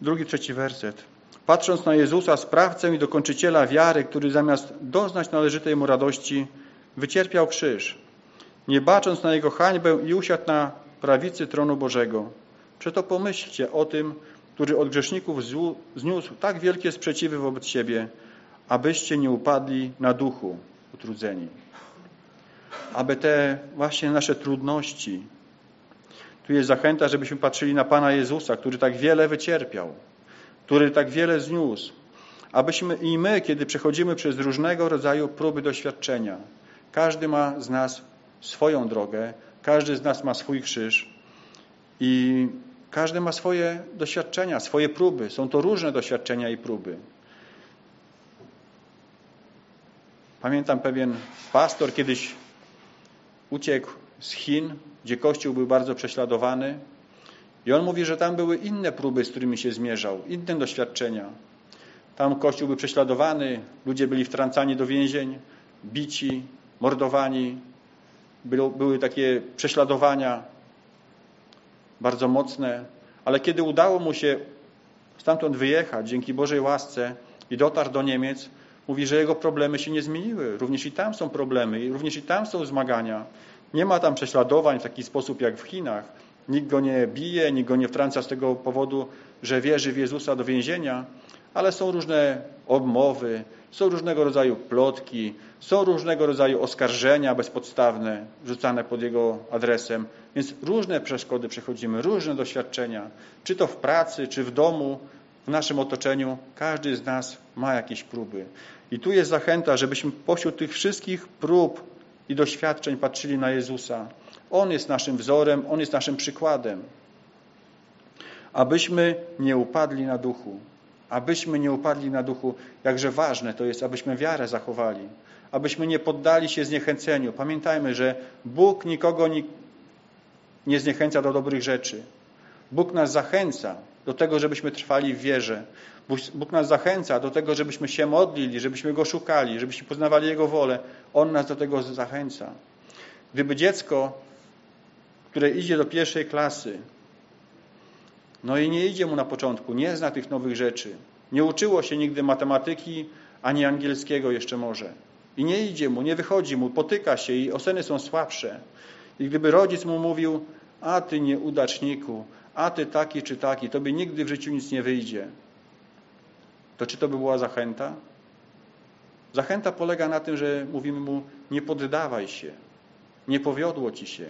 Drugi, trzeci werset. Patrząc na Jezusa, sprawcę i dokończyciela wiary, który zamiast doznać należytej mu radości, wycierpiał krzyż, nie bacząc na jego hańbę i usiadł na prawicy tronu Bożego. Przeto pomyślcie o tym, który od grzeszników zniósł tak wielkie sprzeciwy wobec siebie, abyście nie upadli na duchu utrudzeni. Aby te właśnie nasze trudności, tu jest zachęta, żebyśmy patrzyli na Pana Jezusa, który tak wiele wycierpiał, który tak wiele zniósł, abyśmy i my, kiedy przechodzimy przez różnego rodzaju próby doświadczenia, każdy ma z nas swoją drogę, każdy z nas ma swój krzyż i każdy ma swoje doświadczenia, swoje próby. Są to różne doświadczenia i próby. Pamiętam pewien pastor kiedyś uciekł z Chin, gdzie Kościół był bardzo prześladowany i on mówi, że tam były inne próby, z którymi się zmierzał, inne doświadczenia. Tam Kościół był prześladowany, ludzie byli wtrącani do więzień, bici, mordowani. Były takie prześladowania bardzo mocne, ale kiedy udało mu się stamtąd wyjechać dzięki Bożej łasce i dotarł do Niemiec, mówi, że jego problemy się nie zmieniły. Również i tam są problemy, również i tam są zmagania. Nie ma tam prześladowań w taki sposób jak w Chinach. Nikt go nie bije, nikt go nie wtrąca z tego powodu, że wierzy w Jezusa do więzienia, ale są różne obmowy, są różnego rodzaju plotki, są różnego rodzaju oskarżenia bezpodstawne rzucane pod jego adresem. Więc różne przeszkody przechodzimy, różne doświadczenia, czy to w pracy, czy w domu, w naszym otoczeniu. Każdy z nas ma jakieś próby. I tu jest zachęta, żebyśmy pośród tych wszystkich prób i doświadczeń patrzyli na Jezusa. On jest naszym wzorem, On jest naszym przykładem. Abyśmy nie upadli na duchu. Abyśmy nie upadli na duchu. Jakże ważne to jest, abyśmy wiarę zachowali. Abyśmy nie poddali się zniechęceniu. Pamiętajmy, że Bóg nikogo nie zniechęca do dobrych rzeczy. Bóg nas zachęca do tego, żebyśmy trwali w wierze. Bóg nas zachęca do tego, żebyśmy się modlili, żebyśmy Go szukali, żebyśmy poznawali Jego wolę. On nas do tego zachęca. Gdyby dziecko, które idzie do pierwszej klasy, no i nie idzie mu na początku, nie zna tych nowych rzeczy, nie uczyło się nigdy matematyki, ani angielskiego jeszcze może. I nie idzie mu, nie wychodzi mu, potyka się i oceny są słabsze. I gdyby rodzic mu mówił, a ty nieudaczniku, a ty taki czy taki, tobie nigdy w życiu nic nie wyjdzie. To czy to by była zachęta? Zachęta polega na tym, że mówimy mu, nie poddawaj się, nie powiodło ci się,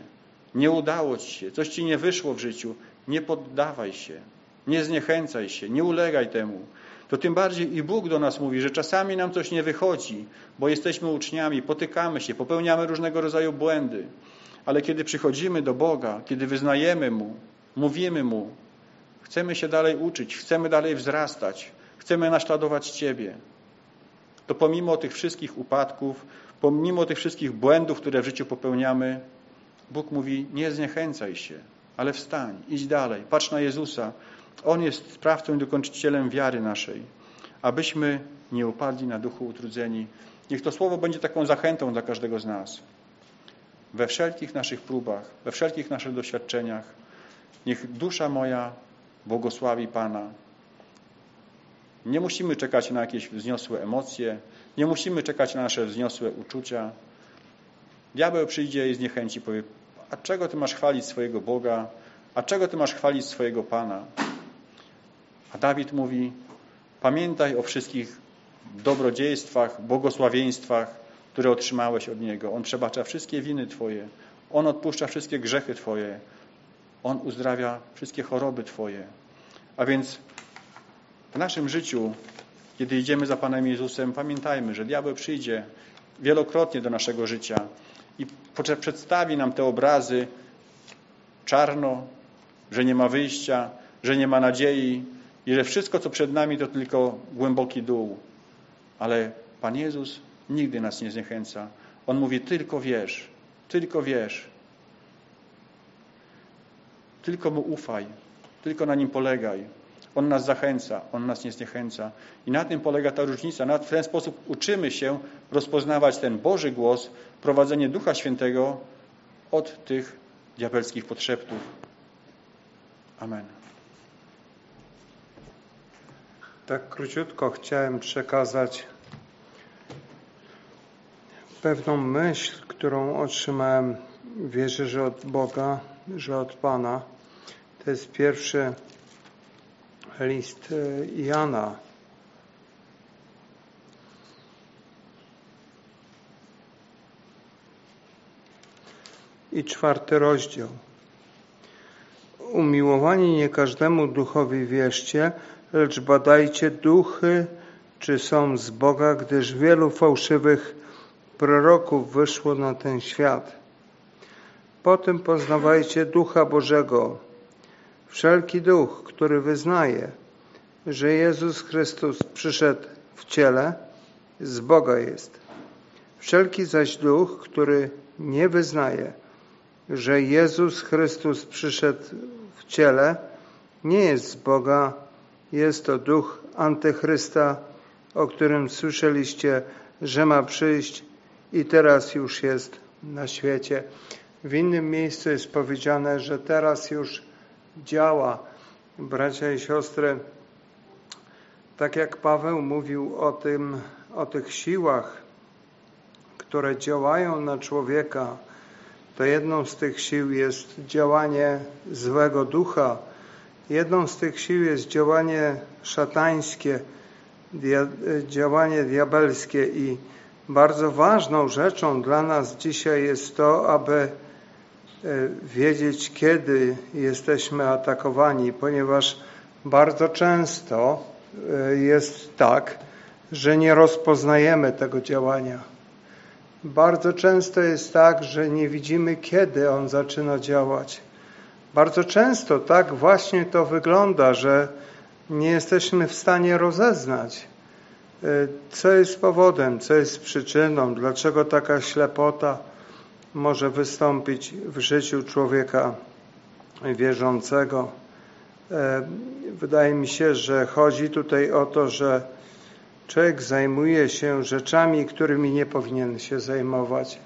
nie udało ci się, coś ci nie wyszło w życiu, nie poddawaj się, nie zniechęcaj się, nie ulegaj temu. To tym bardziej i Bóg do nas mówi, że czasami nam coś nie wychodzi, bo jesteśmy uczniami, potykamy się, popełniamy różnego rodzaju błędy. Ale kiedy przychodzimy do Boga, kiedy wyznajemy Mu, mówimy Mu, chcemy się dalej uczyć, chcemy dalej wzrastać, chcemy naśladować Ciebie, to pomimo tych wszystkich upadków, pomimo tych wszystkich błędów, które w życiu popełniamy, Bóg mówi, nie zniechęcaj się, ale wstań, idź dalej, patrz na Jezusa. On jest sprawcą i dokończycielem wiary naszej, abyśmy nie upadli na duchu utrudzeni. Niech to słowo będzie taką zachętą dla każdego z nas. We wszelkich naszych próbach, we wszelkich naszych doświadczeniach, niech dusza moja błogosławi Pana. Nie musimy czekać na jakieś wzniosłe emocje, nie musimy czekać na nasze wzniosłe uczucia. Diabeł przyjdzie i zniechęci, powie, a czego Ty masz chwalić swojego Boga? A czego Ty masz chwalić swojego Pana? A Dawid mówi, pamiętaj o wszystkich dobrodziejstwach, błogosławieństwach, które otrzymałeś od Niego. On przebacza wszystkie winy Twoje. On odpuszcza wszystkie grzechy Twoje. On uzdrawia wszystkie choroby Twoje. A więc w naszym życiu, kiedy idziemy za Panem Jezusem, pamiętajmy, że diabeł przyjdzie wielokrotnie do naszego życia i przedstawi nam te obrazy czarno, że nie ma wyjścia, że nie ma nadziei i że wszystko, co przed nami, to tylko głęboki dół. Ale Pan Jezus nigdy nas nie zniechęca. On mówi, tylko wierz, tylko wierz. Tylko Mu ufaj, tylko na Nim polegaj. On nas zachęca, On nas nie zniechęca. I na tym polega ta różnica. W ten sposób uczymy się rozpoznawać ten Boży głos, prowadzenie Ducha Świętego od tych diabelskich podszeptów. Amen. Tak króciutko chciałem przekazać pewną myśl, którą otrzymałem, wierzę, że od Boga, że od Pana. To jest pierwszy list e, Jana. I czwarty rozdział. Umiłowani nie każdemu duchowi wierzcie, lecz badajcie duchy, czy są z Boga, gdyż wielu fałszywych proroków wyszło na ten świat. Potem poznawajcie Ducha Bożego. Wszelki duch, który wyznaje, że Jezus Chrystus przyszedł w ciele, z Boga jest. Wszelki zaś duch, który nie wyznaje, że Jezus Chrystus przyszedł w ciele, nie jest z Boga, jest to duch antychrysta, o którym słyszeliście, że ma przyjść i teraz już jest na świecie. W innym miejscu jest powiedziane, że teraz już działa. Bracia i siostry, tak jak Paweł mówił o tym, o tych siłach, które działają na człowieka, to jedną z tych sił jest działanie złego ducha, jedną z tych sił jest działanie szatańskie, dia, działanie diabelskie i bardzo ważną rzeczą dla nas dzisiaj jest to, aby wiedzieć, kiedy jesteśmy atakowani, ponieważ bardzo często e, jest tak, że nie rozpoznajemy tego działania. Bardzo często jest tak, że nie widzimy, kiedy on zaczyna działać. Bardzo często tak właśnie to wygląda, że nie jesteśmy w stanie rozeznać, e, co jest powodem, co jest przyczyną, dlaczego taka ślepota może wystąpić w życiu człowieka wierzącego. E, wydaje mi się, że chodzi tutaj o to, że człowiek zajmuje się rzeczami, którymi nie powinien się zajmować.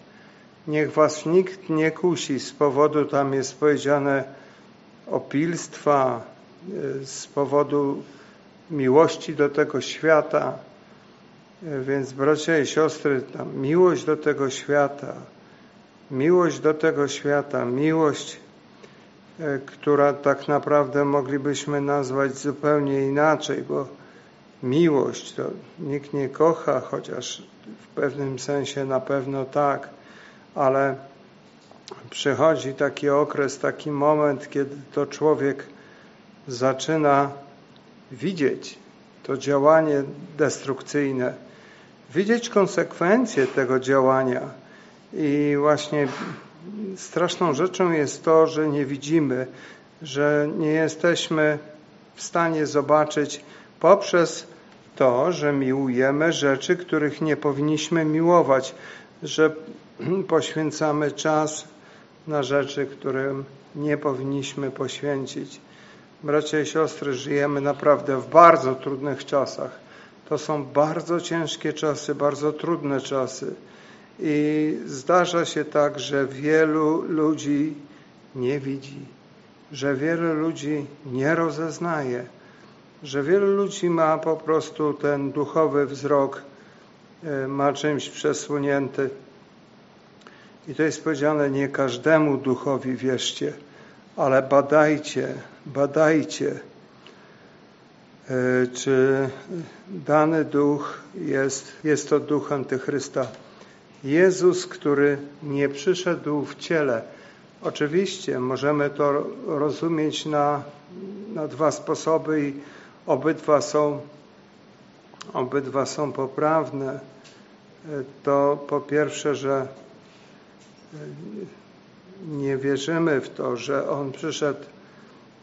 Niech was nikt nie kusi z powodu, tam jest powiedziane, opilstwa, e, z powodu miłości do tego świata. E, więc bracia i siostry, miłość do tego świata, miłość do tego świata, miłość, e, która tak naprawdę moglibyśmy nazwać zupełnie inaczej, bo miłość to nikt nie kocha, chociaż w pewnym sensie na pewno tak, ale przychodzi taki okres, taki moment, kiedy to człowiek zaczyna widzieć to działanie destrukcyjne, widzieć konsekwencje tego działania. I właśnie straszną rzeczą jest to, że nie widzimy, że nie jesteśmy w stanie zobaczyć poprzez to, że miłujemy rzeczy, których nie powinniśmy miłować, że poświęcamy czas na rzeczy, którym nie powinniśmy poświęcić. Bracia i siostry, żyjemy naprawdę w bardzo trudnych czasach. To są bardzo ciężkie czasy, bardzo trudne czasy. I zdarza się tak, że wielu ludzi nie widzi, że wielu ludzi nie rozeznaje, że wielu ludzi ma po prostu ten duchowy wzrok, e, ma czymś przesunięty. I to jest powiedziane, nie każdemu duchowi wierzcie, ale badajcie, badajcie, e, czy dany duch jest, jest to duch antychrysta. Jezus, który nie przyszedł w ciele. Oczywiście możemy to rozumieć na, na dwa sposoby i obydwa są, obydwa są poprawne. To po pierwsze, że nie wierzymy w to, że On przyszedł,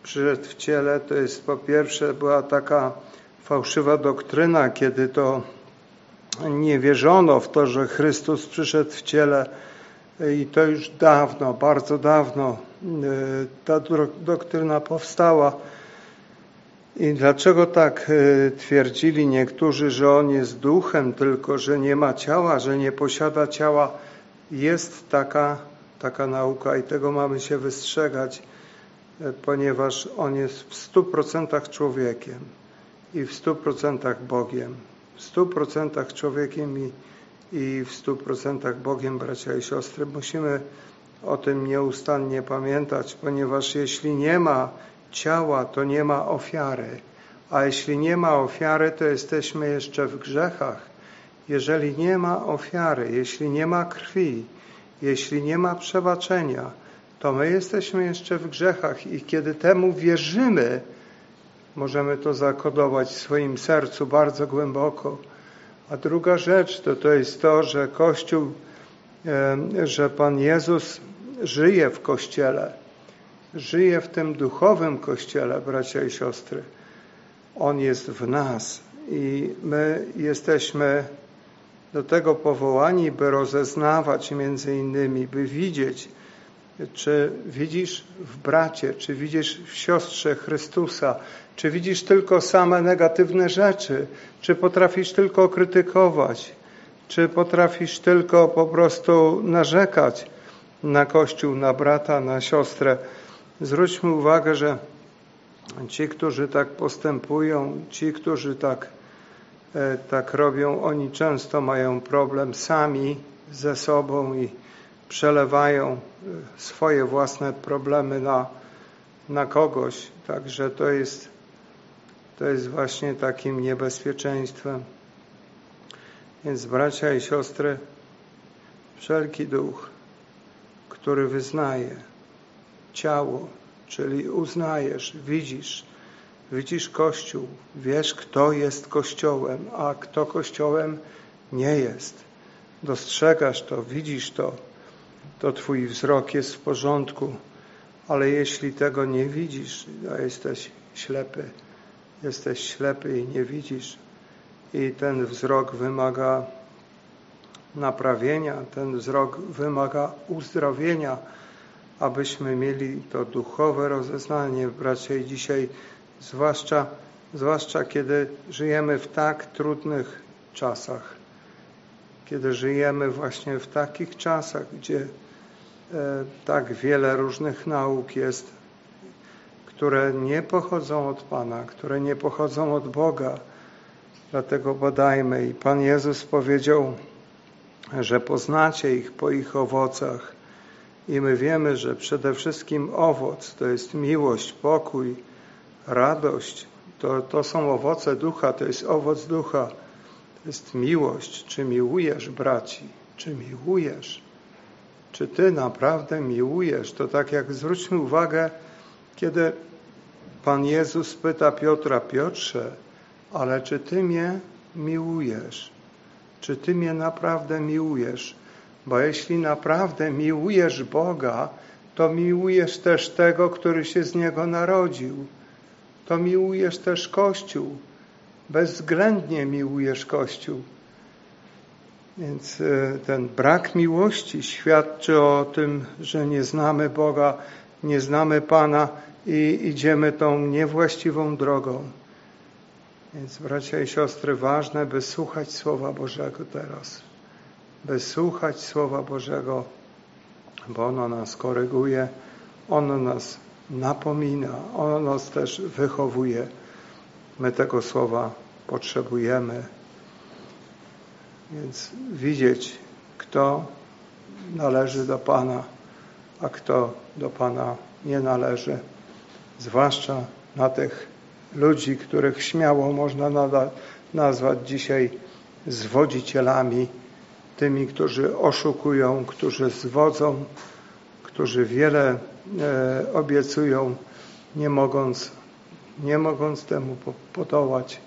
przyszedł w ciele, to jest po pierwsze była taka fałszywa doktryna, kiedy to nie wierzono w to, że Chrystus przyszedł w ciele i to już dawno, bardzo dawno e, ta doktryna powstała. I dlaczego tak e, twierdzili niektórzy, że On jest duchem, tylko że nie ma ciała, że nie posiada ciała? Jest taka taka nauka i tego mamy się wystrzegać, e, ponieważ On jest w stu procentach człowiekiem i w stu procentach Bogiem. W stu procentach człowiekiem i, i w stu procentach Bogiem, bracia i siostry. Musimy o tym nieustannie pamiętać, ponieważ jeśli nie ma ciała, to nie ma ofiary. A jeśli nie ma ofiary, to jesteśmy jeszcze w grzechach. Jeżeli nie ma ofiary, jeśli nie ma krwi, jeśli nie ma przebaczenia, to my jesteśmy jeszcze w grzechach i kiedy temu wierzymy, możemy to zakodować w swoim sercu bardzo głęboko. A druga rzecz to, to jest to, że Kościół, że Pan Jezus żyje w Kościele, żyje w tym duchowym Kościele, bracia i siostry. On jest w nas i my jesteśmy do tego powołani, by rozeznawać między innymi, by widzieć, czy widzisz w bracie, czy widzisz w siostrze Chrystusa, czy widzisz tylko same negatywne rzeczy, czy potrafisz tylko krytykować, czy potrafisz tylko po prostu narzekać na Kościół, na brata, na siostrę. Zwróćmy uwagę, że ci, którzy tak postępują, ci, którzy tak, e, tak robią, oni często mają problem sami ze sobą i przelewają e, swoje własne problemy na, na kogoś. Także to jest, to jest właśnie takim niebezpieczeństwem. Więc bracia i siostry, wszelki duch, który wyznaje ciało, czyli uznajesz, widzisz, widzisz Kościół, wiesz, kto jest Kościołem, a kto Kościołem nie jest. Dostrzegasz to, widzisz to, to Twój wzrok jest w porządku, ale jeśli tego nie widzisz, to jesteś ślepy, jesteś ślepy i nie widzisz. I ten wzrok wymaga naprawienia, ten wzrok wymaga uzdrowienia, abyśmy mieli to duchowe rozeznanie, bracia, i dzisiaj, zwłaszcza, zwłaszcza kiedy żyjemy w tak trudnych czasach, kiedy żyjemy właśnie w takich czasach, gdzie tak wiele różnych nauk jest, które nie pochodzą od Pana, które nie pochodzą od Boga. Dlatego badajmy. I Pan Jezus powiedział, że poznacie ich po ich owocach. I my wiemy, że przede wszystkim owoc to jest miłość, pokój, radość. To, to są owoce ducha, to jest owoc ducha. To jest miłość. Czy miłujesz braci? Czy miłujesz? Czy ty naprawdę miłujesz? To tak jak zwróćmy uwagę, kiedy Pan Jezus pyta Piotra, Piotrze, ale czy ty mnie miłujesz? Czy ty mnie naprawdę miłujesz? Bo jeśli naprawdę miłujesz Boga, to miłujesz też tego, który się z Niego narodził. To miłujesz też Kościół. Bezwzględnie miłujesz Kościół. Więc e, ten brak miłości świadczy o tym, że nie znamy Boga, nie znamy Pana i idziemy tą niewłaściwą drogą. Więc bracia i siostry, ważne, by słuchać Słowa Bożego teraz by słuchać Słowa Bożego, bo ono nas koryguje, ono nas napomina, ono nas też wychowuje. My tego Słowa potrzebujemy. Więc widzieć, kto należy do Pana, a kto do Pana nie należy. Zwłaszcza na tych ludzi, których śmiało można nazwać dzisiaj zwodzicielami tymi, którzy oszukują, którzy zwodzą, którzy wiele e, obiecują, nie mogąc, nie mogąc temu podołać.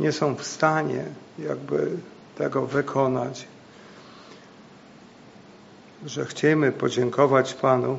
Nie są w stanie jakby tego wykonać. Że chcemy podziękować Panu